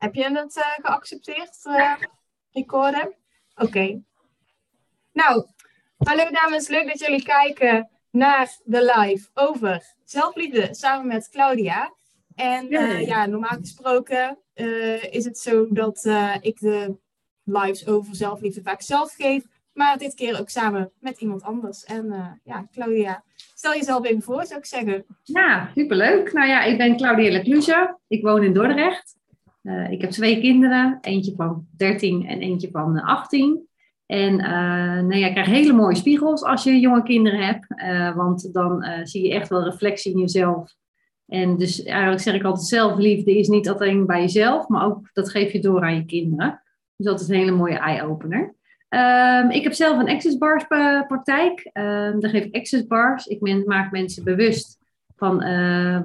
Heb je het uh, geaccepteerd, uh, recorden? Oké. Nou, hallo dames, leuk dat jullie kijken naar de live over zelfliefde samen met Claudia. En uh, ja, normaal gesproken is het zo dat ik de lives over zelfliefde vaak zelf geef. Maar dit keer ook samen met iemand anders. En ja, Claudia, stel jezelf even voor, zou ik zeggen. Ja, superleuk. Nou ja, ik ben Claudia Leclusa. Ik woon in Dordrecht. Uh, ik heb twee kinderen, eentje van 13 en eentje van 18. En uh, nou ja, ik krijg hele mooie spiegels als je jonge kinderen hebt, want dan zie je echt wel reflectie in jezelf. En dus eigenlijk zeg ik altijd, zelfliefde is niet alleen bij jezelf, maar ook dat geef je door aan je kinderen. Dus dat is een hele mooie eye-opener. Um, ik heb zelf een access bars praktijk. Um, daar geef ik access bars. Ik maak mensen bewust van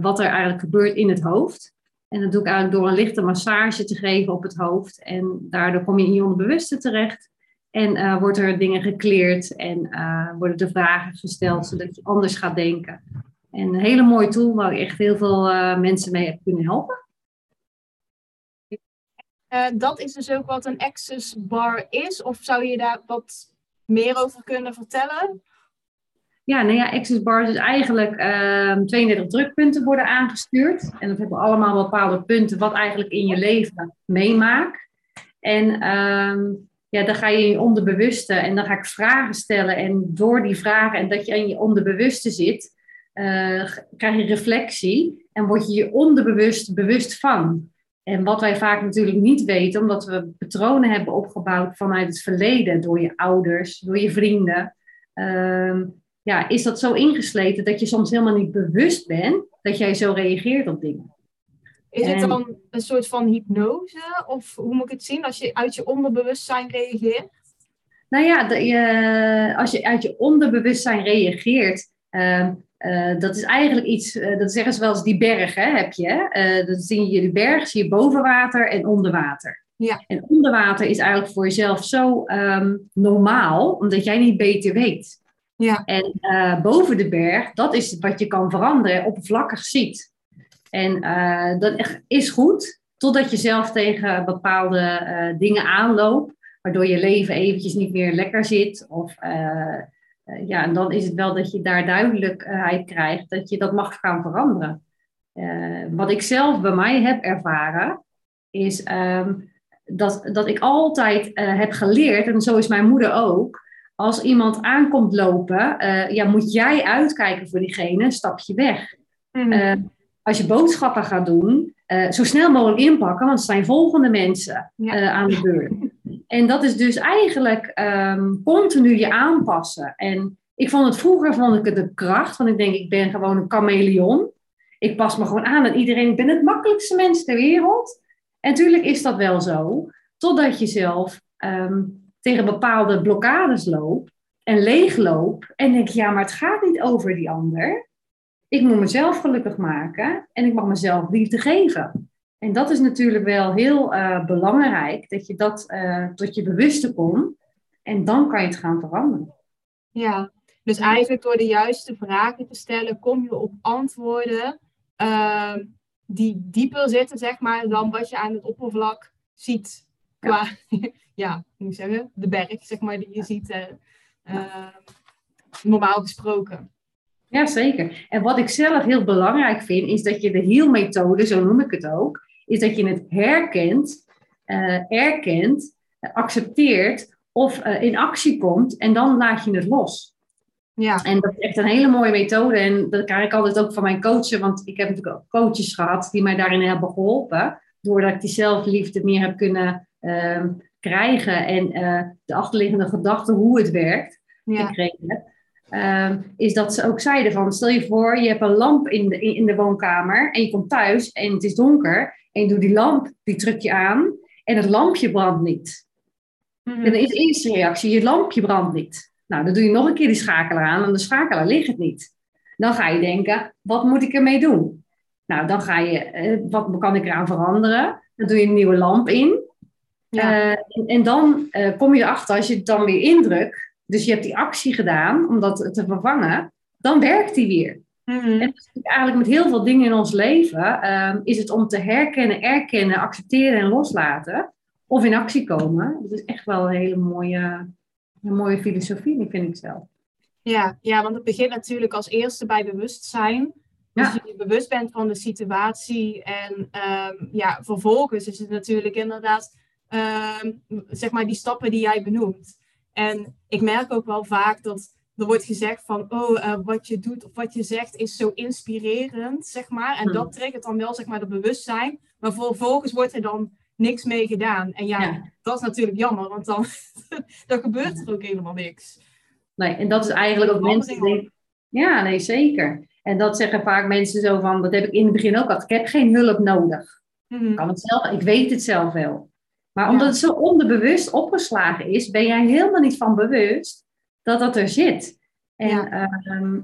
wat er eigenlijk gebeurt in het hoofd. En dat doe ik eigenlijk door een lichte massage te geven op het hoofd. En daardoor kom je in je onderbewuste terecht. En uh, wordt er dingen gekleerd en uh, worden er vragen gesteld, zodat je anders gaat denken. En een hele mooie tool waar ik echt heel veel uh, mensen mee heb kunnen helpen. dat is dus ook wat een access bar is? Of zou je daar wat meer over kunnen vertellen? Ja, nou ja, Access Bars is eigenlijk uh, ehm, 32 drukpunten worden aangestuurd. En dat hebben allemaal bepaalde punten wat eigenlijk in je leven meemaakt. En um, ja, dan ga je in je onderbewuste en dan ga ik vragen stellen. En door die vragen en dat je in je onderbewuste zit, uh, krijg je reflectie en word je je onderbewust bewust van. En wat wij vaak natuurlijk niet weten, omdat we patronen hebben opgebouwd vanuit het verleden, door je ouders, door je vrienden. Uh, ja, is dat zo ingesleten dat je soms helemaal niet bewust bent dat jij zo reageert op dingen. Is het dan een soort van hypnose? Of hoe moet ik het zien als je uit je onderbewustzijn reageert? Nou ja, de, je, als je uit je onderbewustzijn reageert, uh, uh, dat is eigenlijk iets, uh, dat zeggen ze wel eens die berg, hè, heb je. Uh, dat zie je de berg, zie je boven water en onder water. Ja. En onder water is eigenlijk voor jezelf zo um, normaal, omdat jij niet beter weet. Ja. En uh, boven de berg, dat is wat je kan veranderen, oppervlakkig ziet. En uh, dat is goed, totdat je zelf tegen bepaalde uh, dingen aanloopt, waardoor je leven eventjes niet meer lekker zit. Of ja, en dan is het wel dat je daar duidelijkheid krijgt dat je dat mag gaan veranderen. wat ik zelf bij mij heb ervaren, is um, dat, dat ik altijd heb geleerd, en zo is mijn moeder ook, als iemand aankomt lopen, uh, ja, moet jij uitkijken voor diegene, stap je weg. Mm. Uh, als je boodschappen gaat doen, uh, zo snel mogelijk inpakken, want er zijn volgende mensen ja. aan de beurt. En dat is dus eigenlijk um, continu je aanpassen. En ik vond het vroeger vond ik het de kracht, want ik denk, ik ben gewoon een chameleon. Ik pas me gewoon aan aan iedereen. Ik ben het makkelijkste mens ter wereld. En natuurlijk is dat wel zo, totdat je zelf um, tegen bepaalde blokkades loop en leegloop en denk, ja, maar het gaat niet over die ander. Ik moet mezelf gelukkig maken en ik mag mezelf liefde geven. En dat is natuurlijk wel heel uh, belangrijk, dat je dat uh, tot je bewuste komt. En dan kan je het gaan veranderen. Ja, dus eigenlijk door de juiste vragen te stellen, kom je op antwoorden uh, die dieper zitten, zeg maar, dan wat je aan het oppervlak ziet. Qua, ja, hoe moet zeggen, de berg, zeg maar, die je ziet, uh, uh, normaal gesproken. Ja, zeker. En wat ik zelf heel belangrijk vind, is dat je de heelmethode, zo noem ik het ook, is dat je het herkent, uh, erkent, accepteert of in actie komt en dan laat je het los. Ja. En dat is echt een hele mooie methode. En dat krijg ik altijd ook van mijn coachen. Want ik heb natuurlijk ook coaches gehad die mij daarin hebben geholpen. Doordat ik die zelfliefde meer heb kunnen uh, krijgen en uh, de achterliggende gedachte hoe het werkt ja. gekregen uh, is dat ze ook zeiden van, stel je voor, je hebt een lamp in de, in de woonkamer en je komt thuis en het is donker en je doet die lamp, die druk je aan en het lampje brandt niet. Mm -hmm. En dan is de eerste reactie, je lampje brandt niet. Nou, dan doe je nog een keer die schakelaar aan en de schakelaar ligt het niet. Dan ga je denken, wat moet ik ermee doen? Nou, dan ga je, uh, wat kan ik eraan veranderen? Dan doe je een nieuwe lamp in. Ja. Uh, en, en, dan uh, kom je erachter, als je het dan weer indrukt, dus je hebt die actie gedaan om dat te vervangen, dan werkt die weer. Mhm. En eigenlijk met heel veel dingen in ons leven ehm, is het om te herkennen, erkennen, accepteren en loslaten. Of in actie komen. Dat is echt wel een hele mooie, een mooie filosofie, vind ik zelf. Ja, ja, want het begint natuurlijk als eerste bij bewustzijn. Dus je bewust bent van de situatie. En um, ja, vervolgens is het natuurlijk inderdaad, ehm, zeg maar, die stappen die jij benoemt. En ik merk ook wel vaak dat er wordt gezegd van, oh, uh, wat je doet of wat je zegt is zo inspirerend, zeg maar. En hmm. dat triggert dan wel, zeg maar, de bewustzijn. Maar vervolgens wordt er dan niks mee gedaan. En ja, dat is natuurlijk jammer, want dan, dan gebeurt er ook helemaal niks. Nee, en dat is eigenlijk ook mensen denken... Ja, nee, zeker. En dat zeggen vaak mensen zo van, dat heb ik in het begin ook gehad. Ik heb geen hulp nodig. Ik kan het zelf, ik weet het zelf wel. Maar omdat het zo onderbewust opgeslagen is, ben jij helemaal niet van bewust dat dat er zit. En ehm,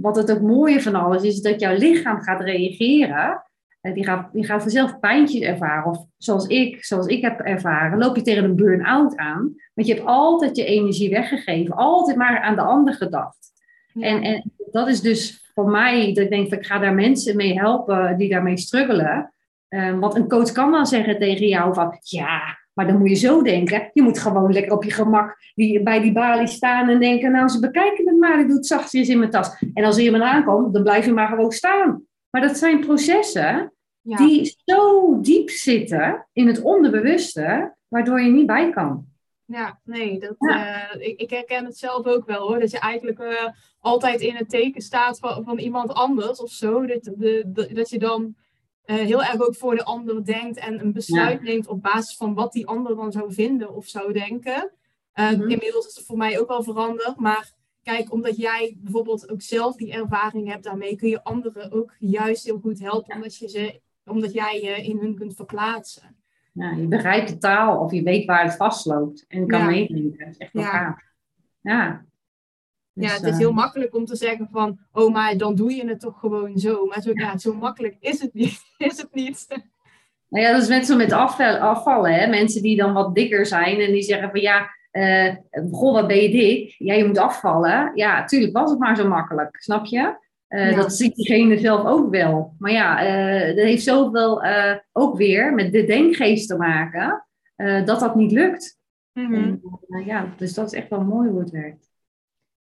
wat het ook mooie van alles is, is dat jouw lichaam gaat reageren. Uh, die, gaat, die gaat vanzelf pijntjes ervaren. Of zoals ik, zoals ik heb ervaren, loop je tegen een burn-out aan. Want je hebt altijd je energie weggegeven. Altijd maar aan de ander gedacht. En, en dat is dus voor mij, dat ik denk, ik ga daar mensen mee helpen die daarmee struggelen. Um, want een coach kan dan zeggen tegen jou van, ja, maar dan moet je zo denken. Je moet gewoon lekker op je gemak die, bij die balie staan en denken, nou, ze bekijken het maar, ik doe het zachtjes in mijn tas. En als er iemand aankomt, dan blijf je maar gewoon staan. Maar dat zijn processen die zo diep zitten in het onderbewuste, waardoor je niet bij kan. Ja, nee, dat, eh, ik, ik, herken het zelf ook wel hoor. Dat je eigenlijk uh, altijd in het teken staat van, van iemand anders of zo. Dat, de, dat je dan uh, heel erg ook voor de ander denkt en een besluit neemt op basis van wat die ander dan zou vinden of zou denken. Mm Inmiddels is het voor mij ook wel veranderd. Maar kijk, omdat jij bijvoorbeeld ook zelf die ervaring hebt daarmee, kun je anderen ook juist heel goed helpen. Omdat, je ze, omdat jij je in hun kunt verplaatsen. Ja, je begrijpt de taal of je weet waar het vastloopt en kan ja. meedenken. Dat is echt wel gaaf. Ja. Dus, ja, het is heel uh, makkelijk om te zeggen van, oh, maar dan doe je het toch gewoon zo. Maar zo, ja, zo makkelijk is het niet. is het niet. Nou ja, dat is net zo met afval, afvallen. Hè? Mensen die dan wat dikker zijn en die zeggen van, ja, uh, goh, wat ben je dik? Ja, je moet afvallen. Ja, tuurlijk was het maar zo makkelijk, snap je? Uh, ja. Dat ziet diegene zelf ook wel. Maar ja, uh, dat heeft zoveel ook weer met de denkgeest te maken, dat dat niet lukt. Mm -hmm. en, ja, dus dat is echt wel mooi hoe het werkt.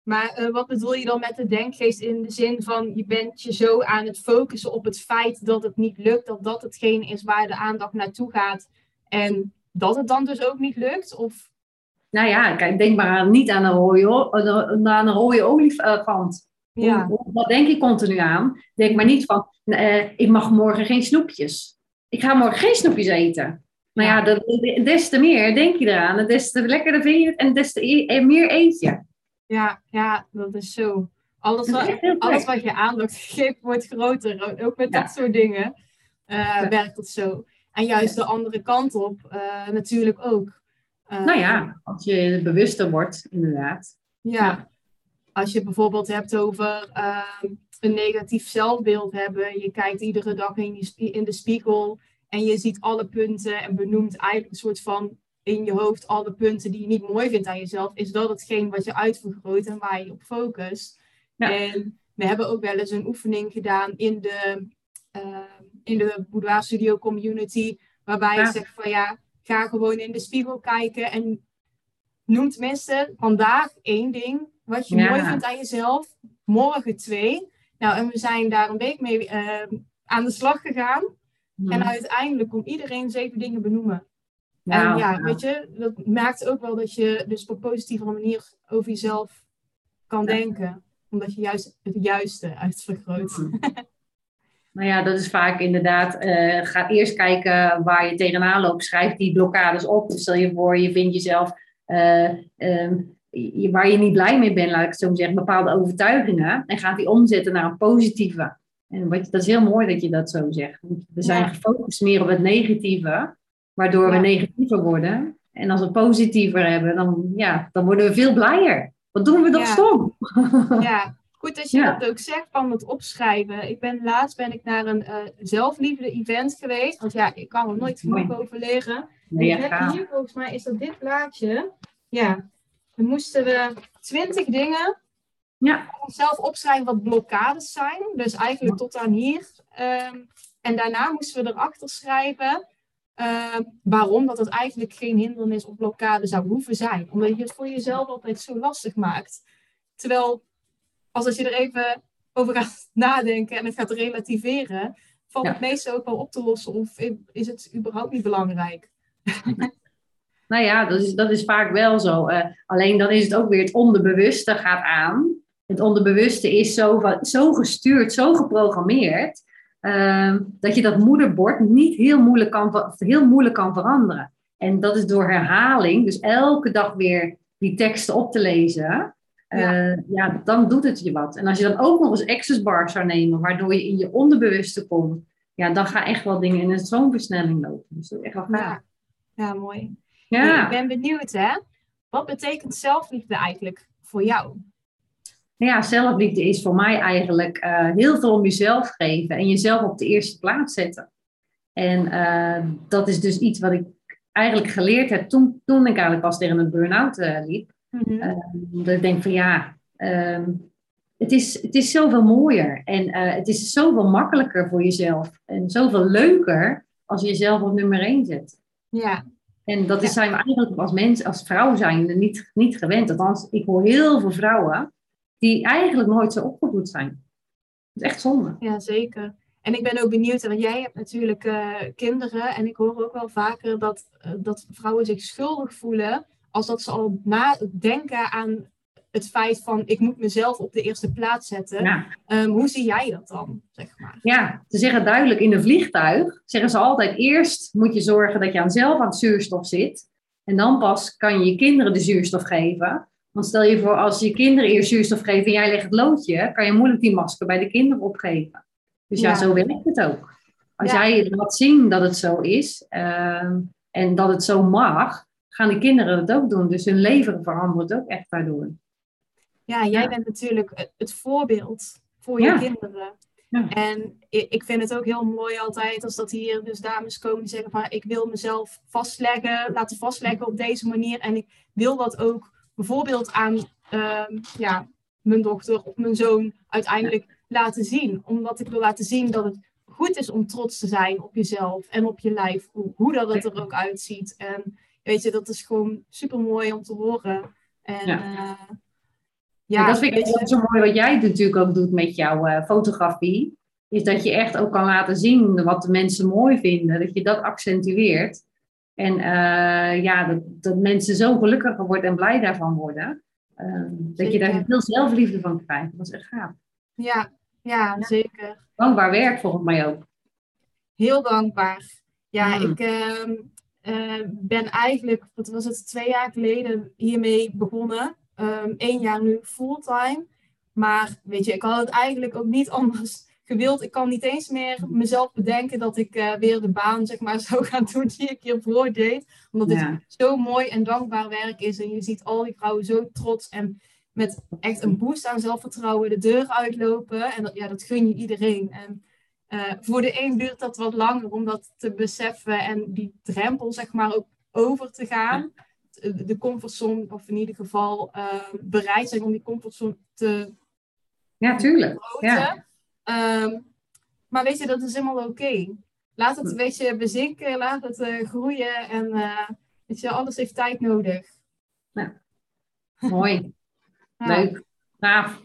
Maar wat bedoel je dan met de denkgeest in de zin van je bent je zo aan het focussen op het feit dat het niet lukt, dat dat hetgeen is waar de aandacht naartoe gaat en dat het dan dus ook niet lukt? Of? Nou ja, kijk, denk maar niet aan een rode, aan een rode olifant. Ja. Wat denk ik continu aan? Denk maar niet van, uh, ik mag morgen geen snoepjes. Ik ga morgen geen snoepjes eten. Nou ja, dat, des te meer denk je eraan. En des te lekkerder vind je het en des te e-, eh, meer eet je. Ja, ja, dat is zo. Alles, wat, alles wat je aandacht geeft wordt groter. Ook met dat soort dingen uh, werkt dat zo. En juist de andere kant op uh, natuurlijk ook. Uh, nou ja, als je bewuster wordt, inderdaad. Ja, als je bijvoorbeeld hebt over uh, een negatief zelfbeeld hebben, je kijkt iedere dag in, je in de spiegel en je ziet alle punten en benoemt eigenlijk een soort van in je hoofd alle punten die je niet mooi vindt aan jezelf, is dat hetgeen wat je uitvergroot en waar je op focust. Ja. En we hebben ook wel eens een oefening gedaan in de, uh, in de Boudoir Studio Community, waarbij ja. je zegt van ja, ga gewoon in de spiegel kijken en noem tenminste vandaag één ding wat je mooi vindt aan jezelf. Morgen twee. Nou, en we zijn daar een week mee uh, aan de slag gegaan. Hmm. En uiteindelijk kon iedereen zeven dingen benoemen. En ja, weet je, dat maakt ook wel dat je dus op positieve manier over jezelf kan denken. Omdat je juist het juiste uitvergroot. Hmm. Nou ja, dat is vaak inderdaad. Uh, ga eerst kijken waar je tegenaan loopt. Schrijf die blokkades op. Stel je voor, je vindt jezelf uh, um, waar je niet blij mee bent, laat ik het zo zeggen, bepaalde overtuigingen. En gaat die omzetten naar een positieve. En wat, dat is heel mooi dat je dat zo zegt. We zijn ja. gefocust meer op het negatieve, waardoor ja. we negatiever worden. En als we positiever hebben, dan, ja, dan worden we veel blijer. Wat doen we ja. stom? Ja, goed dat je dat ook zegt van het opschrijven. Ik ben laatst ben ik naar een uh, zelfliefde event geweest. Want ja, ik kan er nooit genoeg over leren. Nee, heb hier volgens mij is dat dit plaatje. Ja, dan moesten we twintig dingen Ja. Zelf opschrijven wat blokkades zijn. Dus eigenlijk tot aan hier. Ehm, en daarna moesten we erachter schrijven ehm, waarom dat het eigenlijk geen hindernis of blokkade zou hoeven zijn. Omdat je het voor jezelf altijd zo lastig maakt. Terwijl, als je er even over gaat nadenken en het gaat relativeren, valt het meeste ook wel op te lossen of is het überhaupt niet belangrijk? nou ja, dat is, dat is vaak wel zo. Uh, alleen dan is het ook weer het onderbewuste gaat aan. Het onderbewuste is zo, zo gestuurd, zo geprogrammeerd, uh, dat je dat moederbord niet heel moeilijk, kan, heel moeilijk kan veranderen. En dat is door herhaling, dus elke dag weer die teksten op te lezen, ja. Uh, ja. dan doet het je wat. En als je dan ook nog eens access bars zou nemen, waardoor je in je onderbewuste komt, ja, dan gaan echt wel dingen in een stroomversnelling lopen. Dus dat is echt wel gaaf. Ja. ja, mooi. Ja. ik ben benieuwd, hè? Wat betekent zelfliefde eigenlijk voor jou? Ja, zelfliefde is voor mij eigenlijk uh, heel veel om jezelf geven en jezelf op de eerste plaats zetten. En uh, dat is dus iets wat ik eigenlijk geleerd heb toen, toen ik eigenlijk pas tegen een burn-out uh, liep. Mm -hmm. dat ik denk van ja, um, het, is, het is zoveel mooier en het is zoveel makkelijker voor jezelf en zoveel leuker als je jezelf op nummer 1 zet. Ja, en dat is, zijn we eigenlijk als mens, als vrouw zijn, niet, niet gewend. Althans, ik hoor heel veel vrouwen die eigenlijk nooit zo opgevoed zijn. Dat is echt zonde. Ja, zeker. En ik ben ook benieuwd, want jij hebt natuurlijk uh, kinderen. En ik hoor ook wel vaker dat, uh, dat vrouwen zich schuldig voelen. Als dat ze al nadenken aan het feit van ik moet mezelf op de eerste plaats zetten. Ja. Um, hoe zie jij dat dan, zeg maar? Ja, ze zeggen duidelijk in een vliegtuig, zeggen ze altijd eerst moet je zorgen dat je aan zelf aan het zuurstof zit. En dan pas kan je je kinderen de zuurstof geven. Want stel je voor, als je kinderen eerst zuurstof geven en jij legt het loodje, kan je moeilijk die masker bij de kinderen opgeven. Dus ja, ja zo werkt het ook. Als ja. jij laat zien dat het zo is uh, en dat het zo mag, gaan de kinderen het ook doen. Dus hun leven verandert ook echt daardoor. Ja, jij bent natuurlijk het voorbeeld voor je kinderen. En ik vind het ook heel mooi altijd als dat hier dus dames komen die zeggen van ik wil mezelf vastleggen, laten vastleggen op deze manier. En ik wil dat ook bijvoorbeeld aan uh, ja, mijn dochter of mijn zoon uiteindelijk laten zien. Omdat ik wil laten zien dat het goed is om trots te zijn op jezelf en op je lijf. Hoe, hoe dat het er ook uitziet. En weet je, dat is gewoon super mooi om te horen. En ja. Uh, ja, dat vind ik zo mooi wat jij natuurlijk ook doet met jouw uh, fotografie. Is dat je echt ook kan laten zien wat de mensen mooi vinden. Dat je dat accentueert. En uh, ja, dat, dat mensen zo gelukkiger worden en blij daarvan worden. Uh, dat je daar veel zelfliefde van krijgt. Dat is echt gaaf. Ja, ja, zeker. Dankbaar werk volgens mij ook. Heel dankbaar. Ja, hmm. ik uh, ben eigenlijk, wat was het, twee jaar geleden hiermee begonnen. Um, één jaar nu fulltime. Maar weet je, ik had het eigenlijk ook niet anders gewild. Ik kan niet eens meer mezelf bedenken dat ik uh, weer de baan zeg maar, zou gaan doen die ik hiervoor deed. Omdat ja. het zo mooi en dankbaar werk is. En je ziet al die vrouwen zo trots en met echt een boost aan zelfvertrouwen de deur uitlopen. En dat, ja, dat gun je iedereen. En uh, voor de een duurt dat wat langer om dat te beseffen en die drempel zeg maar ook over te gaan. De comfortzone, of in ieder geval uh, bereid zijn om die comfortzone te. Ja, tuurlijk. Ja. Um, maar weet je, dat is helemaal oké. Laat het een beetje bezinken, laat het uh, groeien en uh, weet je, alles heeft tijd nodig. Ja. Mooi. Leuk. Gaaf.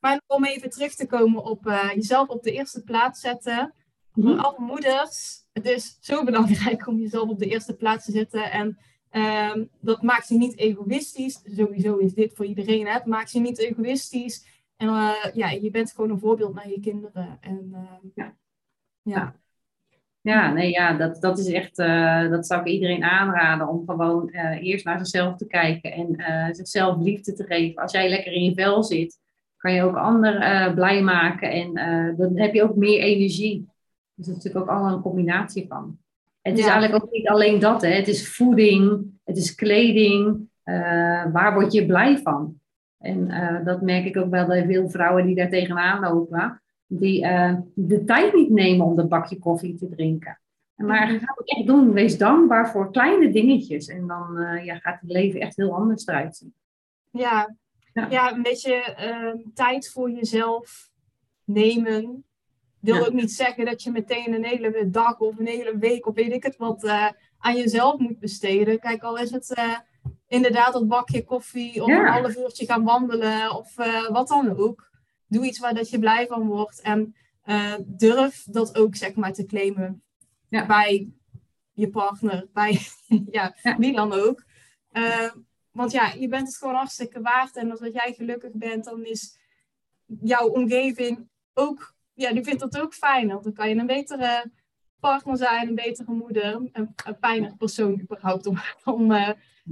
Maar om even terug te komen op uh, jezelf op de eerste plaats zetten. Voor mm -hmm. alle moeders, het is zo belangrijk om jezelf op de eerste plaats te zetten. En Um, dat maakt je niet egoïstisch. Sowieso is dit voor iedereen. Hè? Het maakt je niet egoïstisch. En uh, ja, je bent gewoon een voorbeeld naar je kinderen. En, uh, ja. ja. Ja, nee, ja, dat, dat is echt, uh, dat zou ik iedereen aanraden om gewoon eerst naar zichzelf te kijken en zichzelf liefde te geven. Als jij lekker in je vel zit, kan je ook anderen blij maken en dan heb je ook meer energie. Dus dat is natuurlijk ook allemaal een combinatie van. Het is eigenlijk ook niet alleen dat, hè. het is voeding, het is kleding. Waar word je blij van? En uh, dat merk ik ook wel bij veel vrouwen die daar tegenaan lopen, die uh, de tijd niet nemen om dat bakje koffie te drinken. Maar mhm. ga het echt doen. Wees dankbaar voor kleine dingetjes. En dan ja, gaat het leven echt heel anders eruit zien. Ja, ja. ja een beetje ehm, tijd voor jezelf nemen. Wil ook niet zeggen dat je meteen een hele dag of een hele week of weet ik het wat uh, aan jezelf moet besteden. Kijk, al is het uh, inderdaad dat bakje koffie of een half uurtje gaan wandelen of uh, wat dan ook. Doe iets waar dat je blij van wordt en durf dat ook zeg maar te claimen ja. bij je partner, bij ja, wie dan ook. want ja, je bent het gewoon hartstikke waard en als jij gelukkig bent, dan is jouw omgeving ook ja, die vindt dat ook fijn. Want dan kan je een betere partner zijn, een betere moeder, een, een fijner persoon überhaupt om, om uh,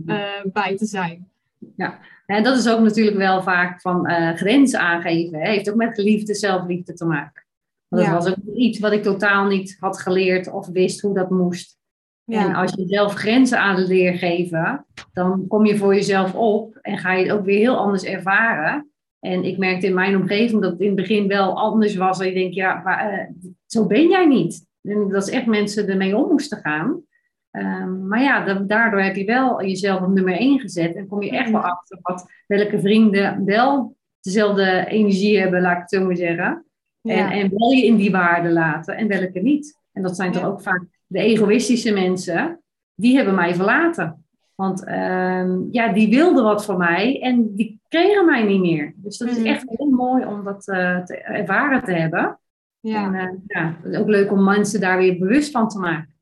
uh, bij te zijn. Ja, en dat is ook natuurlijk wel vaak van uh, grenzen aangeven. Hè? Heeft ook met liefde, zelfliefde te maken. Want dat was ook iets wat ik totaal niet had geleerd of wist hoe dat moest. Ja. En als je zelf grenzen aan leer geven, dan kom je voor jezelf op en ga je het ook weer heel anders ervaren. En ik merkte in mijn omgeving dat het in het begin wel anders was. En ik denk, ja, maar, uh, zo ben jij niet. En dat is echt mensen ermee om moesten gaan. Um, maar ja, daardoor heb je wel jezelf op nummer 1 gezet. En kom je echt wel achter wat, welke vrienden wel dezelfde energie hebben, laat ik het zo maar zeggen. En, en wel je in die waarde laten en welke niet. En dat zijn toch ook vaak de egoïstische mensen, die hebben mij verlaten. Want uh, ja, die wilden wat van mij en die kregen mij niet meer. Dus dat is mhm. echt heel mooi om dat uh, te ervaren te hebben. Ja. En uh, ja, het is ook leuk om mensen daar weer bewust van te maken.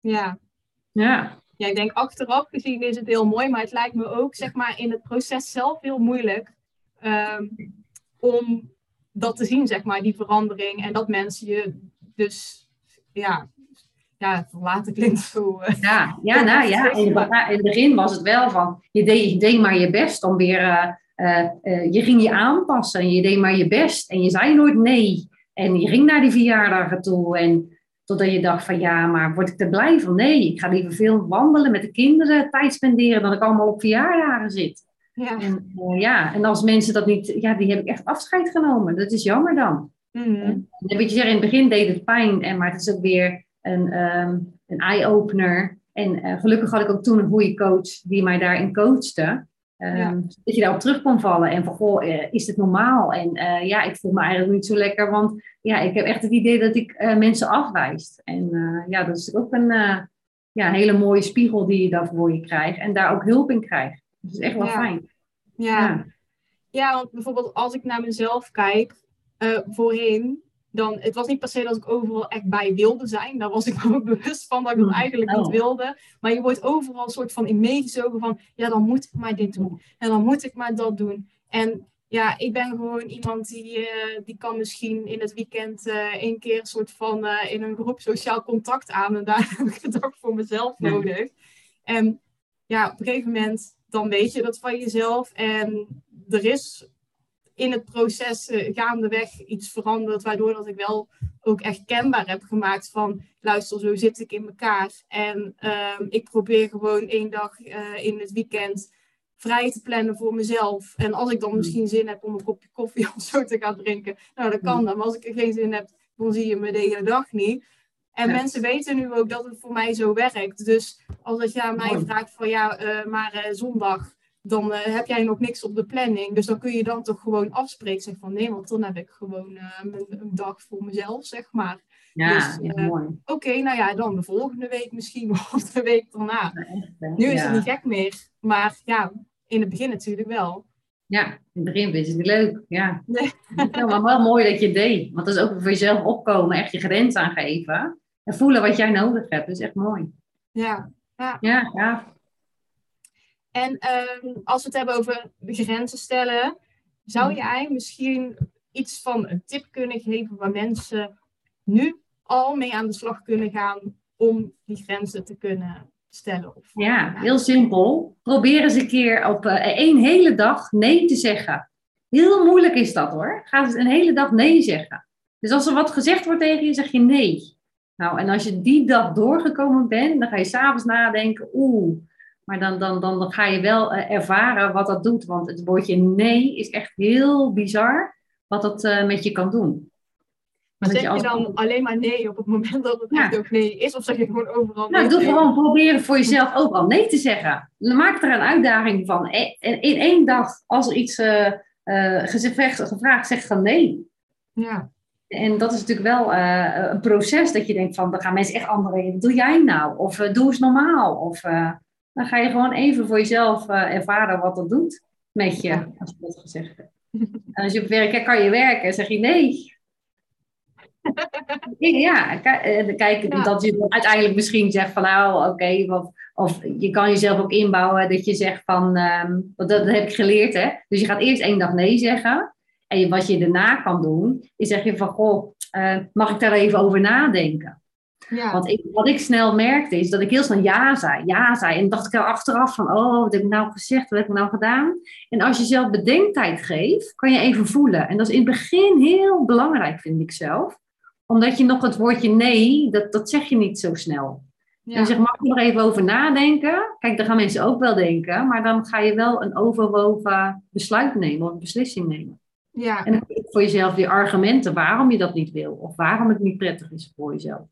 Ja. Ja. Ja, ik denk achteraf gezien is het heel mooi, maar het lijkt me ook zeg maar, in het proces zelf heel moeilijk um, om dat te zien, zeg maar, die verandering. En dat mensen je dus ja, ja, verlaten klinkt zo. Uh, ja, ja, nou ja, in, in het begin was het wel van, je deed, je deed maar je best om weer, uh, je ging je aanpassen en je deed maar je best en je zei nooit nee. En je ging naar die verjaardagen toe en totdat je dacht van ja, maar word ik er blij van? Nee, ik ga liever veel wandelen met de kinderen, tijd spenderen dan ik allemaal op verjaardagen zit. Ja. En, ja, en als mensen dat niet, ja, die heb ik echt afscheid genomen. Dat is jammer dan. Mm en, weet je, in het begin deed het pijn, en, maar het is ook weer een, um, een eye-opener. En uh, gelukkig had ik ook toen een goede coach die mij daarin coachte. Um, ja. Dat je daarop terug kon vallen en van, goh, uh, is het normaal? En uh, ja, ik voel me eigenlijk niet zo lekker, want ja, ik heb echt het idee dat ik mensen afwijs. En ja, dat is ook een ja, hele mooie spiegel die je daarvoor je krijgt en daar ook hulp in krijgt. Dat is echt wel ja. fijn. Ja. ja. Ja. want bijvoorbeeld als ik naar mezelf kijk, voorheen dan, het was niet per se dat ik overal echt bij wilde zijn. Daar was ik me ook bewust van dat ik dat hmm. eigenlijk niet oh. wilde. Maar je wordt overal een soort van in meegezogen van, ja, dan moet ik maar dit doen. En dan moet ik maar dat doen. En ja, ik ben gewoon iemand die, uh, die kan misschien in het weekend uh, één keer een soort van uh, in een groep sociaal contact aan. En daar heb ik het ook voor mezelf nodig. En ja, op een gegeven moment, dan weet je dat van jezelf. En er is in het proces uh, gaandeweg iets veranderd, waardoor dat ik wel ook echt kenbaar heb gemaakt van, luister, zo zit ik in elkaar. En um, ik probeer gewoon één dag uh, in het weekend vrij te plannen voor mezelf. En als ik dan hmm. misschien zin heb om een kopje koffie of zo te gaan drinken, nou dat kan hmm. dan. Maar als ik er geen zin heb, dan zie je me de hele dag niet. En ja. mensen weten nu ook dat het voor mij zo werkt. Dus als je aan mij vraagt van ja, uh, maar zondag dan uh, heb jij nog niks op de planning. Dus dan kun je dan toch gewoon afspreken. Zeg van nee, want dan heb ik gewoon uh, een, een, dag voor mezelf, zeg maar. Ja, dus, ja uh, mooi. Oké, okay, nou ja, dan de volgende week misschien of de week daarna. Ja, nu is het niet gek meer. Maar ja, in het begin natuurlijk wel. Ja, in het begin is het leuk. Ja. Nee. ja maar wel mooi dat je het deed. Want dat is ook voor jezelf opkomen, echt je grens aangeven. En voelen wat jij nodig hebt. Dat is echt mooi. Ja, ja. ja, ja. En um, als we het hebben over grenzen stellen, zou mhm. jij misschien iets van een tip kunnen geven waar mensen nu al mee aan de slag kunnen gaan om die grenzen te kunnen stellen? Of, ja, heel simpel. Probeer eens een keer op uh, één hele dag nee te zeggen. Heel moeilijk is dat hoor. Ga eens een hele dag nee zeggen. Dus als er wat gezegd wordt tegen je, zeg je nee. Nou, en als je die dag doorgekomen bent, dan ga je s'avonds nadenken, oeh, maar dan, dan, dan, dan ga je wel uh, ervaren wat dat doet. Want het woordje nee is echt heel bizar wat dat uh, met je kan doen. Maar zeg je als- dan alleen maar nee op het moment dat het Ja. echt ook nee is? Of zeg je gewoon overal Nou, nee doe tegen? gewoon proberen voor jezelf ook al nee te zeggen. Maak er een uitdaging van. E- in één dag, als er iets eh, eh, gezegd, gevraagd, zeg dan nee. Ja, En dat is natuurlijk wel eh, een proces dat je denkt van, dan gaan mensen echt andere wat doe jij nou? Of eh, doe eens normaal. Of eh, dan ga je gewoon even voor jezelf eh, ervaren wat dat doet met je, als je dat gezegd hebt. En als je op werk kan je werken, zeg je nee. ja, eh, kijk, Ja. dat je uiteindelijk misschien zegt van nou, oké, of, of je kan jezelf ook inbouwen dat je zegt van, ehm, want dat, dat heb ik geleerd hè. Dus je gaat eerst één dag nee zeggen. En wat je daarna kan doen, is zeg je van, goh, eh, mag ik daar even over nadenken? Ja. Want ik, wat ik snel merkte is dat ik heel snel ja zei, ja zei. En dacht ik er achteraf van, oh, wat heb ik nou gezegd, wat heb ik nou gedaan? En als je zelf bedenktijd geeft, kan je even voelen. En dat is in het begin heel belangrijk, vind ik zelf. Omdat je nog het woordje nee, dat, dat zeg je niet zo snel. ja. En je zegt, mag ik er even over nadenken? Kijk, daar gaan mensen ook wel denken. Maar dan ga je wel een overwogen besluit nemen of een beslissing nemen. ja. En dan je voor jezelf weer argumenten waarom je dat niet wil. Of waarom het niet prettig is voor jezelf.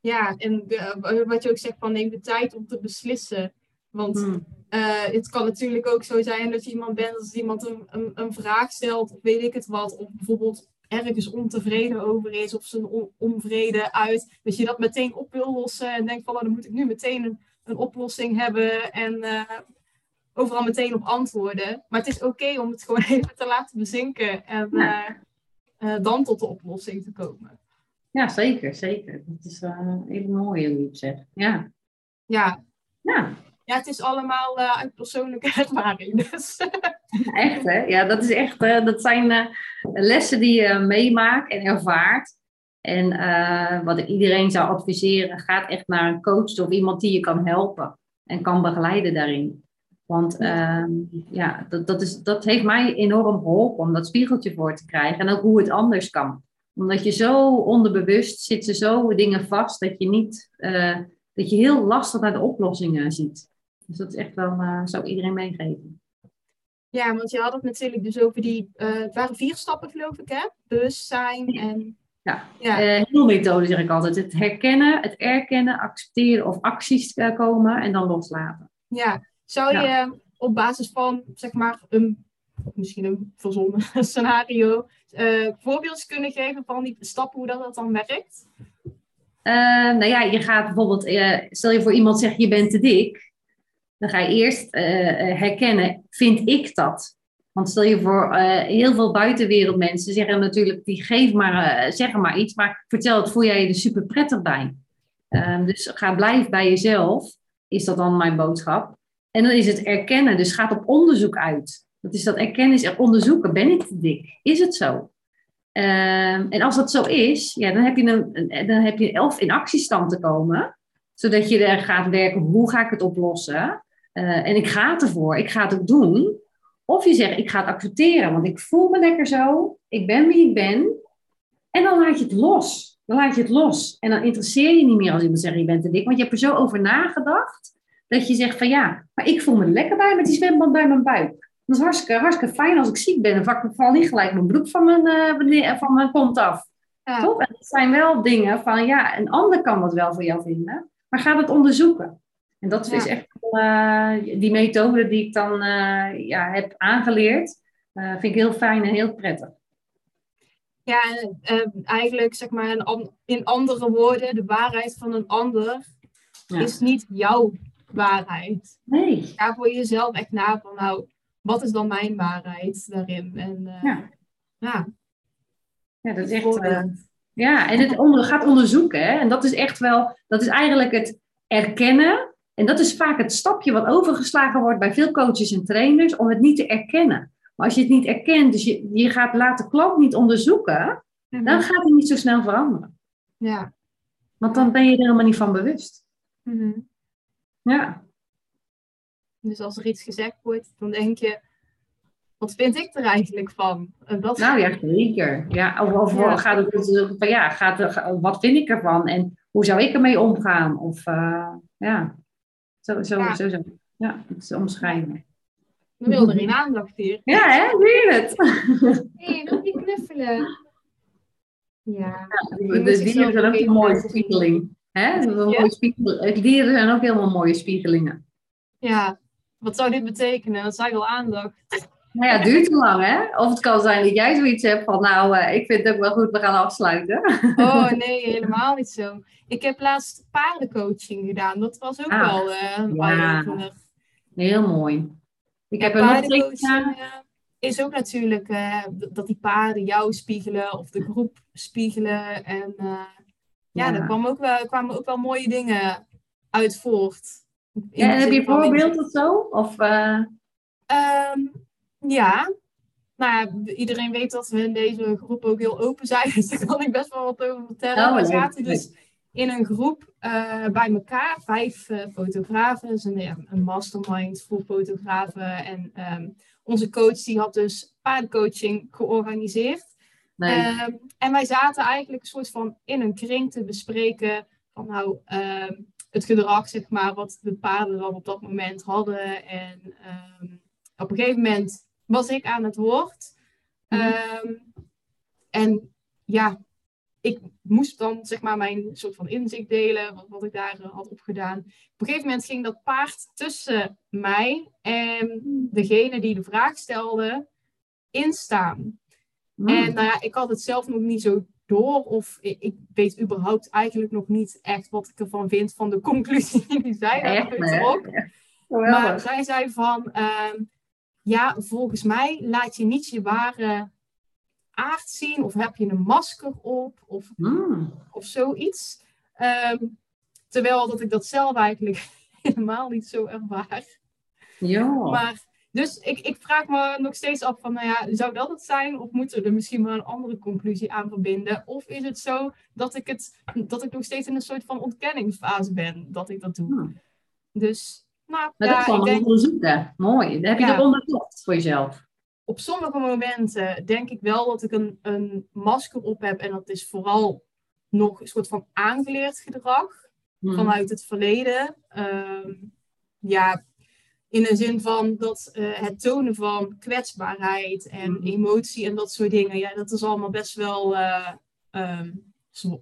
Ja, en de- wat je ook zegt van neem de tijd om te beslissen. Want Hmm. eh, het kan natuurlijk ook zo zijn dat je iemand bent als iemand een, een, een vraag stelt, of weet ik het wat, of bijvoorbeeld ergens ontevreden over is, of zijn on- onvrede uit, dat je dat meteen op wil lossen en denkt van nou, dan moet ik nu meteen een, een oplossing hebben en eh, overal meteen op antwoorden. Maar het is oké om het gewoon even te laten bezinken en eh, eh, dan tot de oplossing te komen. Ja, zeker, zeker. Dat is uh, even mooi hoe je het zegt. Ja. Ja, ja, ja het is allemaal eh, uit persoonlijke ervaring. Dus. echt hè. Ja, dat is echt, eh, dat zijn eh, lessen die je meemaakt en ervaart. En wat ik iedereen zou adviseren, gaat echt naar een coach of iemand die je kan helpen en kan begeleiden daarin. Want ehm, ja, dat, dat, is, dat heeft mij enorm geholpen om dat spiegeltje voor te krijgen. En ook hoe het anders kan. Omdat je zo onderbewust zitten zo dingen vast dat je niet, eh, dat je heel lastig naar de oplossingen ziet. Dus dat is echt wel, eh, zou ik iedereen meegeven. Ja, want je had het natuurlijk dus over die, eh, het waren vier stappen geloof ik hè? Bewustzijn en... Ja. Ja, Eh methode zeg ik altijd. Het herkennen, het erkennen, accepteren of acties komen en dan loslaten. ja. Zou je op basis van, zeg maar, een, misschien een verzonnen scenario, eh voorbeelden kunnen geven van die stappen, hoe dat, dat dan werkt? Eh, nou ja, je gaat bijvoorbeeld, eh, stel je voor iemand zegt je bent te dik. Dan ga je eerst herkennen, vind ik dat? Want stel je voor, heel veel buitenwereldmensen zeggen natuurlijk, die geven maar, zeggen maar iets, maar vertel het, voel jij je er super prettig bij? Ehm, dus ga blijf bij jezelf, is dat dan mijn boodschap. En dan is het erkennen, dus gaat op onderzoek uit. Dat is dat erkennen, er onderzoeken, ben ik te dik? Is het zo? Ehm, en als dat zo is, ja, dan heb je een, een- dan heb je elf in actiestand te komen, zodat je er gaat werken, hoe ga ik het oplossen? Eh, en ik ga ervoor, ik ga het ook doen. Of je zegt, ik ga het accepteren, want ik voel me lekker zo, ik ben wie ik ben. En dan laat je het los. Dan laat je het los. En dan interesseer je niet meer als iemand zegt, je bent te dik. Want je hebt er zo over nagedacht, dat je zegt van ja, maar ik voel me er lekker bij met die zwemband bij mijn buik. Dat is hartstikke, hartstikke fijn als ik ziek ben. Dan val niet gelijk mijn broek van mijn, eh, wanneer- van mijn kont af. Ja, Toch? En dat zijn wel dingen van, ja, een ander kan dat wel voor jou vinden, maar ga dat onderzoeken. En dat Ja. is echt eh, die methode die ik dan eh, ja, heb aangeleerd, eh, vind ik heel fijn en heel prettig. ja en, eh, eigenlijk zeg maar in, an- in andere woorden, de waarheid van een ander Ja. is niet jouw waarheid. Nee. Ga voor jezelf echt na van nou, wat is dan mijn waarheid daarin? En eh, Ja. ja, Ja, dat is echt. Eh, ja, en het onder, gaat onderzoeken. Hè? En dat is echt wel, dat is eigenlijk het erkennen. En dat is vaak het stapje wat overgeslagen wordt bij veel coaches en trainers, om het niet te erkennen. Maar als je het niet erkent, dus je, je gaat laten klant niet onderzoeken, dan gaat het niet zo snel veranderen. ja. Want dan ben je er helemaal niet van bewust. Mhm. Ja, Dus als er iets gezegd wordt, dan denk je, wat vind ik er eigenlijk van? En dat, nou ja, zeker. Ja, of, of Ja. gaat het dus, van ja, gaat er, wat vind ik ervan en hoe zou ik ermee omgaan? Of eh, ja, zo, zo, Ja. zo, zo. Ja, het is omschrijven. we wilden er in aandacht hier. Ja, hè? Zie je het? Hey, wil je knuffelen? Ja. De, dieren zijn ook een mooie spiegeling. Hè? Een mooie spiegel. De dieren zijn ook helemaal mooie spiegelingen. ja, wat zou dit betekenen? Dat zij wel aandacht. Nou ja, het duurt te lang, hè? Of het kan zijn dat jij zoiets hebt van, nou, eh, ik vind het ook wel goed, we gaan afsluiten. Oh nee, helemaal niet zo. Ik heb laatst paardencoaching gedaan. Dat was ook Ah, wel een ja. Heel mooi. Ik Ja, heb nog paardencoaching eh, is ook natuurlijk dat die paarden jou spiegelen of de groep spiegelen. En ja, Ja. daar ook wel, kwamen ook wel mooie dingen uit voort. Ja, heb je voorbeeld of zo? Of, eh, Ehm, ja. Nou ja, iedereen weet dat we in deze groep ook heel open zijn. Dus daar kan ik best wel wat over vertellen. Oh, we zaten dus in een groep eh, bij elkaar. Vijf eh, fotografen. Dus een, een mastermind voor fotografen. En ehm, onze coach die had dus paardencoaching georganiseerd. nee. Ehm, en wij zaten eigenlijk een soort van in een kring te bespreken van nou het gedrag, zeg maar, wat de paarden dan op dat moment hadden. En ehm, op een gegeven moment was ik aan het woord. Mhm. Ehm, en ja, ik moest dan zeg maar mijn soort van inzicht delen, wat, wat ik daar eh, had opgedaan. Op een gegeven moment ging dat paard tussen mij en degene die de vraag stelde instaan. Mm. En nou ja, ik had het zelf nog niet zo door. Of ik, weet überhaupt eigenlijk nog niet echt wat ik ervan vind van de conclusie die zij daaruit. Maar zij zei van, ehm, ja, volgens mij laat je niet je ware aard zien. Of heb je een masker op. Of, Mm. of zoiets. Ehm, terwijl dat ik dat zelf eigenlijk helemaal niet zo ervaar. Ja. Maar, dus ik, ik vraag me nog steeds af van, nou ja, zou dat het zijn? Of moeten we er misschien wel een andere conclusie aan verbinden? Of is het zo dat ik, het, dat ik nog steeds in een soort van ontkenningsfase ben dat ik dat doe? Hmm. Dus, nou, Maar ja, dat is allemaal denk, onderzoeken. Mooi. Dat heb je Ja. er onderzocht voor jezelf. op sommige momenten denk ik wel dat ik een, een masker op heb. En dat is vooral nog een soort van aangeleerd gedrag. Mm. vanuit het verleden. Ehm, ja, in de zin van dat eh, het tonen van kwetsbaarheid en Mhm. emotie en dat soort dingen, ja, dat is allemaal best wel eh, ehm,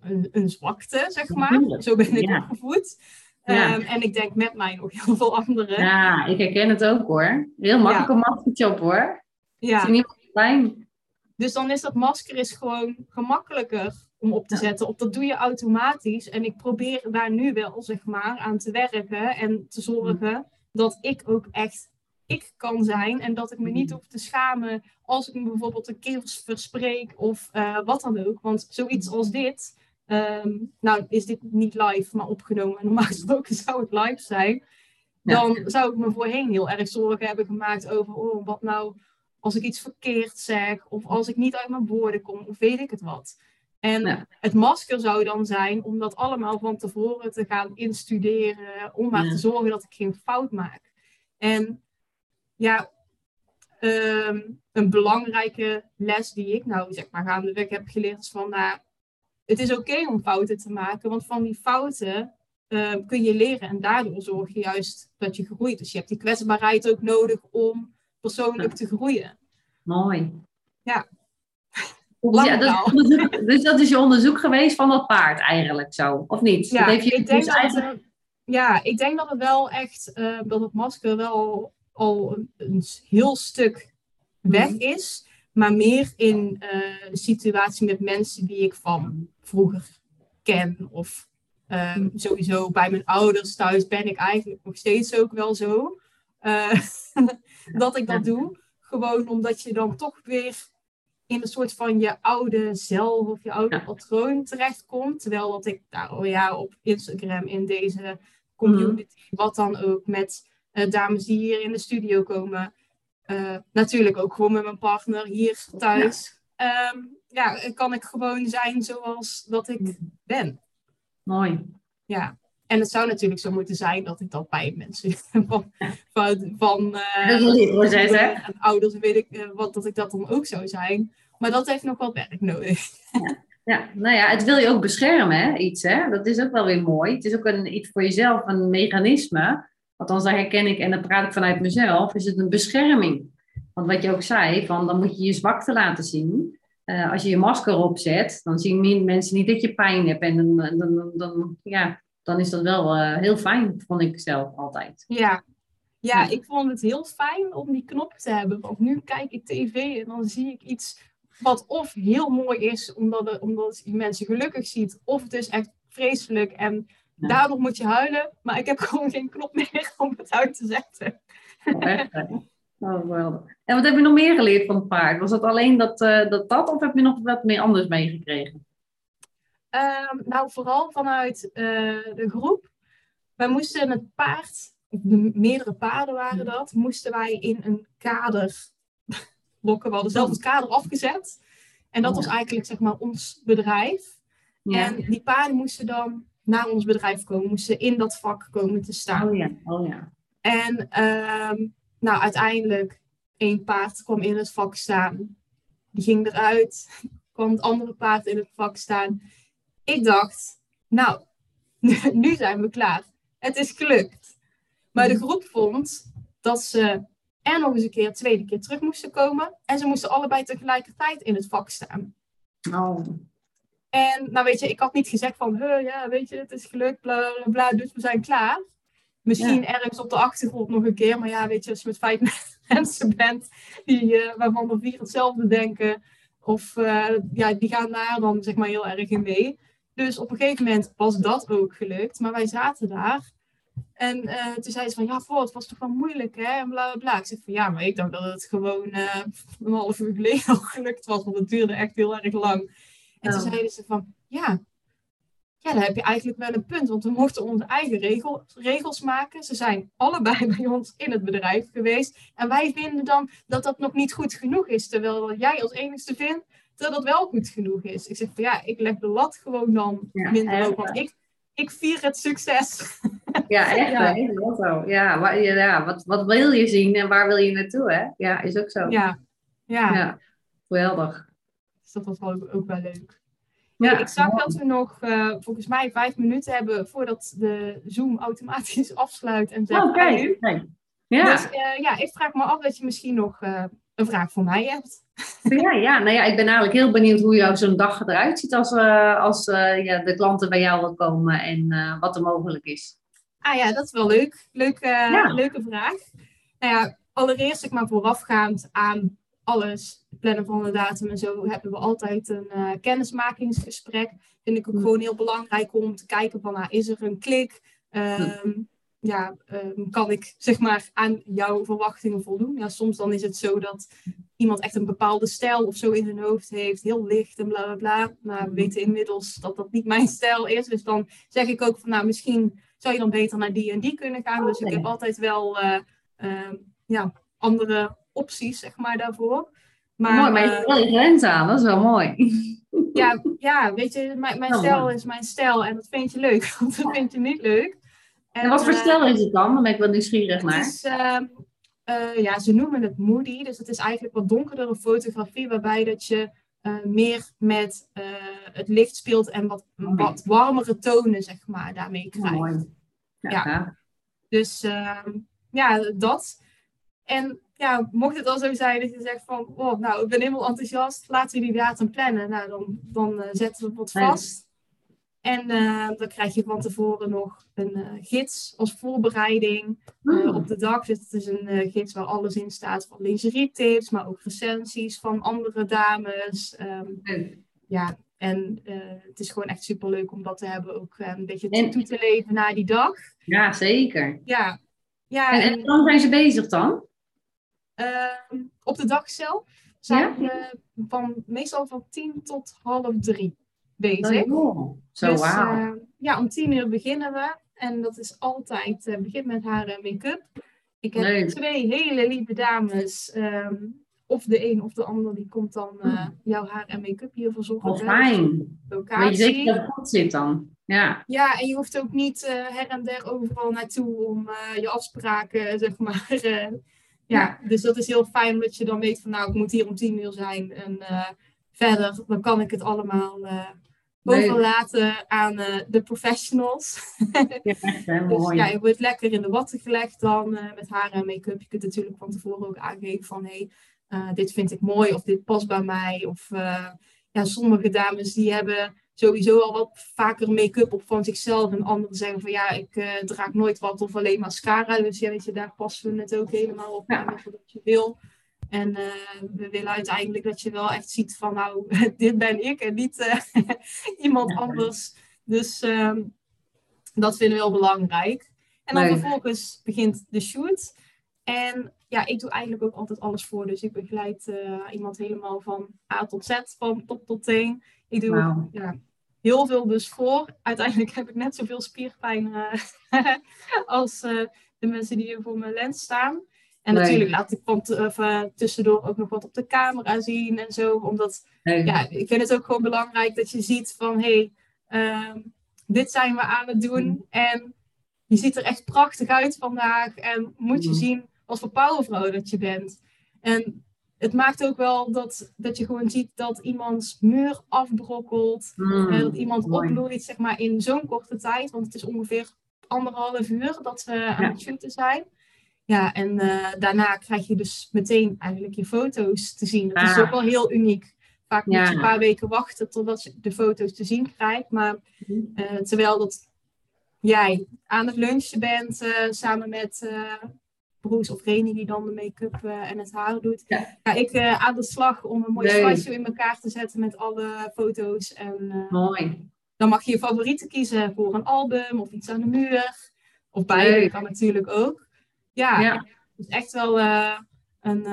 een, een zwakte, zeg maar. Zo ben ik ja. opgevoed. Ja. Ehm, en ik denk met mij nog heel veel anderen. Ja, ik herken het ook hoor. Heel makkelijk Ja. een maskertje op hoor. Ja. Pijn. Dus dan is dat masker is gewoon gemakkelijker om op te Ja. zetten. Of dat doe je automatisch. En ik probeer daar nu wel, zeg maar, aan te werken. En te zorgen dat ik ook echt ik kan zijn. En dat ik me niet hoef te schamen als ik me bijvoorbeeld een keer verspreek of eh, wat dan ook. Want zoiets als dit, ehm, nou is dit niet live, maar opgenomen. Normaal gesproken zou het live zijn. Ja. Dan zou ik me voorheen heel erg zorgen hebben gemaakt over, oh, wat nou als ik iets verkeerd zeg, of als ik niet uit mijn woorden kom, of weet ik het wat. En Ja. het masker zou dan zijn om dat allemaal van tevoren te gaan instuderen, om maar Ja. te zorgen dat ik geen fout maak. En ja, ehm, een belangrijke les die ik nou zeg maar gaandeweg heb geleerd is van, nou, het is oké om fouten te maken, want van die fouten eh, kun je leren en daardoor zorg je juist dat je groeit. Dus je hebt die kwetsbaarheid ook nodig om persoonlijk te groeien. Mooi. Ja. Dus, ja, dat onderzoek- dus dat is je onderzoek geweest van dat paard eigenlijk zo, of niet? Ja, dat heeft je ik denk dus dat het, eigenlijk... eh, ja, ik denk dat het wel echt, eh, dat het masker wel al een, een heel stuk weg Mhm. is. Maar meer in eh, de situatie met mensen die ik van vroeger ken. Of eh, Mhm. sowieso bij mijn ouders thuis ben ik eigenlijk nog steeds ook wel zo. eh, dat ik dat doe. Gewoon omdat je dan toch weer in een soort van je oude zelf of je oude Ja. patroon terechtkomt. Terwijl dat ik oh ja, op Instagram in deze community, wat dan ook, met eh, dames die hier in de studio komen. eh, natuurlijk ook gewoon met mijn partner hier thuis. Ja. ja, kan ik gewoon zijn zoals dat ik ben. Mooi. Ja. En het zou natuurlijk zo moeten zijn dat ik dat bij mensen van, van, van eh, een leerproces, hè? en ouders weet ik eh, wat dat ik dat dan ook zou zijn. Maar dat heeft nog wat werk nodig. Ja, nou ja, het wil je ook beschermen, hè? iets, hè? Dat is ook wel weer mooi. Het is ook een, iets voor jezelf, een mechanisme. Althans, daar herken ik en dan praat ik vanuit mezelf, is het een bescherming. Want wat je ook zei, van dan moet je je zwakte laten zien. eh, als je je masker opzet, dan zien mensen niet dat je pijn hebt. En dan, dan, dan, dan ja, dan is dat wel uh, heel fijn, vond ik zelf altijd. Ja. ja, ik vond het heel fijn om die knop te hebben. Want nu kijk ik tv en dan zie ik iets wat of heel mooi is, omdat, omdat je mensen gelukkig ziet, of het is echt vreselijk en ja. daardoor moet je huilen. Maar ik heb gewoon geen knop meer om het uit te zetten. Oh, echt, oh, wel. En wat heb je nog meer geleerd van het paard? Was dat alleen dat, uh, dat, dat of heb je nog wat meer anders meegekregen? Um, nou, vooral vanuit uh, de groep. Wij moesten het paard, de meerdere paarden waren dat, moesten wij in een kader lokken. We hadden zelf het kader afgezet. En dat was eigenlijk zeg maar ons bedrijf. Ja. En die paarden moesten dan naar ons bedrijf komen, moesten in dat vak komen te staan. Oh ja, oh ja. En um, nou, uiteindelijk, één paard kwam in het vak staan. Die ging eruit, kwam het andere paard in het vak staan. Ik dacht, nou, nu zijn we klaar. Het is gelukt. Maar de groep vond dat ze er nog eens een keer, tweede keer terug moesten komen. En ze moesten allebei tegelijkertijd in het vak staan. Oh. En nou weet je, ik had niet gezegd van, ja, weet je, het is gelukt, bla bla bla, dus we zijn klaar. Misschien ergens op de achtergrond nog een keer, maar ja, weet je, als je met vijf mensen bent die, uh, waarvan er vier hetzelfde denken, of uh, ja, die gaan daar dan zeg maar heel erg in mee. Dus op een gegeven moment was dat ook gelukt, maar wij zaten daar. En uh, toen zei ze van, ja, voor, het was toch wel moeilijk, hè? En bla, bla, bla. Ik zeg van, ja, maar ik dacht dat het gewoon een half uur geleden al gelukt was, want het duurde echt heel erg lang. En toen zeiden ze van, ja, ja, dan heb je eigenlijk wel een punt. Want we mochten onze eigen regel, regels maken. Ze zijn allebei bij ons in het bedrijf geweest. En wij vinden dan dat dat nog niet goed genoeg is. Terwijl jij als enigste vindt dat dat wel goed genoeg is. Ik zeg van ja, ik leg de lat gewoon dan minder hoog. Want ik, ik vier het succes. Ja, echt ja. hè? zo. Ja, waar, ja wat, wat wil je zien en waar wil je naartoe hè? Ja, is ook zo. Ja, ja. ja. geweldig. Dus dat was ook, ook wel leuk. Ja, ik zag dat we nog uh, volgens mij vijf minuten hebben voordat de Zoom automatisch afsluit en zegt. Oké. Okay. Ja. Dus uh, ja, ik vraag me af dat je misschien nog uh, een vraag voor mij hebt. Ja, ja, nou ja, ik ben eigenlijk heel benieuwd hoe jouw zo'n dag eruit ziet als, als ja, de klanten bij jou wil komen en wat er mogelijk is. Ah ja, dat is wel leuk. Leuke, ja. leuke vraag. Nou ja, allereerst zeg maar voorafgaand aan alles, plannen van de datum en zo, hebben we altijd een uh, kennismakingsgesprek. Vind ik ook mm. gewoon heel belangrijk om te kijken van, nou, is er een klik? Um, ja, um, kan ik zeg maar aan jouw verwachtingen voldoen? Ja, soms dan is het zo dat iemand echt een bepaalde stijl of zo in zijn hoofd heeft, heel licht en bla bla bla. Maar we weten inmiddels dat dat niet mijn stijl is. Dus dan zeg ik ook van, nou, misschien zou je dan beter naar die en die kunnen gaan. Dus ik heb altijd wel uh, uh, ja, andere opties, zeg maar, daarvoor. Maar, mooi, maar je hebt wel je grens aan, dat is wel mooi. Ja, ja weet je, mijn, mijn oh, stijl is mijn stijl en dat vind je leuk, want dat vind je niet leuk. En, en wat voor uh, stijl is het dan? Dan ben ik wel nieuwsgierig naar. Het is, uh, ja, ze noemen het moody, dus het is eigenlijk wat donkerdere fotografie, waarbij dat je meer met het licht speelt en wat, wat warmere tonen, zeg maar, daarmee krijgt. Mooi. Ja. ja. Dus ehm, ja, dat. En ja, mocht het al zo zijn dat je zegt van, oh, nou, ik ben helemaal enthousiast, laten we die datum plannen. Nou, dan, dan uh, zetten we wat vast. En uh, dan krijg je van tevoren nog een uh, gids als voorbereiding mm. op de dag. Dus het is een gids waar alles in staat van lingerie tips, maar ook recensies van andere dames. Um, mm. Ja, en het is gewoon echt super leuk om dat te hebben, ook een beetje en... toe te leven na die dag. Ja, zeker. Ja. ja en, en, en dan zijn ze bezig dan? Uh, op de dag zelf zijn ja? we van, meestal van tien tot half drie bezig. Oh, zo, dus, uh, ja, om tien uur beginnen we. En dat is altijd, uh, begint met haar make-up. Ik heb Leuk. twee hele lieve dames. Um, of de een of de ander, die komt dan uh, jouw haar en make-up hier verzorgen. Oh, fijn. Locatie. Weet je zeker dat het goed zit dan? Ja. ja, en je hoeft ook niet uh, her en der overal naartoe om uh, je afspraken, zeg maar, ja, dus dat is heel fijn dat je dan weet van nou, ik moet hier om tien uur zijn. En uh, verder, dan kan ik het allemaal uh, overlaten aan uh, de professionals. ja, hè, dus mooi. ja, je wordt lekker in de watten gelegd dan met haar en make-up. Je kunt natuurlijk van tevoren ook aangeven van hé, hey, eh, dit vind ik mooi of dit past bij mij. Of ja, sommige dames die hebben sowieso al wat vaker make-up op van zichzelf. En anderen zeggen van ja, ik uh, draag nooit wat of alleen mascara. Dus ja, weet je, daar passen we het ook helemaal op ja. wat je wil. En uh, we willen uiteindelijk dat je wel echt ziet van nou, dit ben ik en niet uh, iemand anders. Dus uh, dat vinden we heel belangrijk. En dan vervolgens begint de shoot. En ja, ik doe eigenlijk ook altijd alles voor. Dus ik begeleid iemand helemaal van A tot Z, van top tot teen. Ik doe wow. ja, heel veel dus voor. Uiteindelijk heb ik net zoveel spierpijn uh, als uh, de mensen die hier voor mijn lens staan. En natuurlijk laat ik van uh, tussendoor ook nog wat op de camera zien en zo. Omdat ja, ik vind het ook gewoon belangrijk dat je ziet van hé, hey, ehm, dit zijn we aan het doen. Mm. En je ziet er echt prachtig uit vandaag. En moet je mm. zien wat voor powervrouw dat je bent. En het maakt ook wel dat, dat je gewoon ziet dat iemands muur afbrokkelt. Mm, dat iemand mooi. opbloeit zeg maar, in zo'n korte tijd. Want het is ongeveer anderhalf uur dat we aan het shooten zijn. Ja, en uh, daarna krijg je dus meteen eigenlijk je foto's te zien. Dat is ah. ook wel heel uniek. Vaak moet je een paar weken wachten totdat je de foto's te zien krijgt. Maar uh, terwijl dat jij aan het lunchen bent uh, samen met Broes of Reni die dan de make-up en het haar doet. Ja. ik uh, aan de slag om een mooi slideshow in elkaar te zetten met alle foto's. En, Mooi. Dan mag je je favorieten kiezen voor een album of iets aan de muur. Of beide kan natuurlijk ook. Ja, ja. dus echt wel een,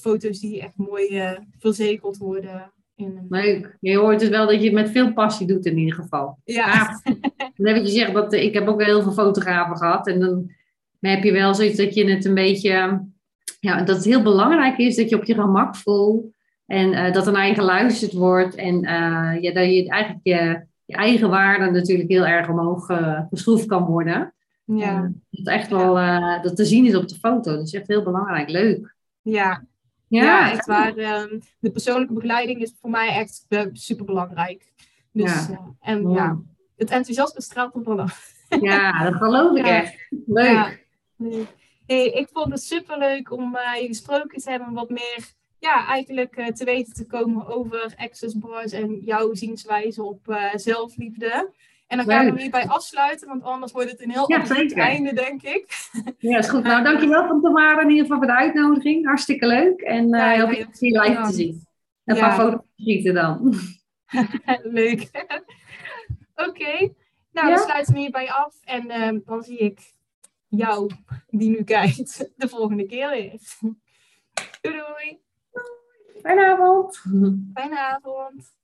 foto's die echt mooi verzekeld worden. In Leuk. Je hoort dus wel dat je het met veel passie doet in ieder geval. Ja. dan heb je gezegd, dat, ik heb ook heel veel fotografen gehad. En dan heb je wel zoiets dat je het een beetje, ja, dat het heel belangrijk is dat je op je gemak voelt en uh, dat er naar je geluisterd wordt en uh, ja, dat je eigenlijk je, je, eigen waarde natuurlijk heel erg omhoog uh, geschroefd kan worden. Ja. dat echt wel dat te zien is op de foto. Dat is echt heel belangrijk. Leuk. Ja, ja, ja echt waar. Um, de persoonlijke begeleiding is voor mij echt super belangrijk. Dus, ja. en ja, het enthousiasme straalt er vanaf. Ja, dat geloof ik echt. Leuk. Hey, ik vond het superleuk om uh, je gesproken te hebben. Wat meer ja, eigenlijk te weten te komen over access bars en jouw zienswijze op zelfliefde. En dan gaan we hierbij afsluiten, want anders wordt het een heel ja, einde, denk ik. Ja, is goed. Nou, dankjewel van Tamara in ieder geval voor de uitnodiging. Hartstikke leuk. En uh, heel veel plezier live te zien. En een paar foto's schieten dan. leuk. Oké. Nou, dan sluiten we hierbij af. En ehm, dan zie ik jou die nu kijkt de volgende keer weer. Doei doei. Fijne avond. Fijne avond.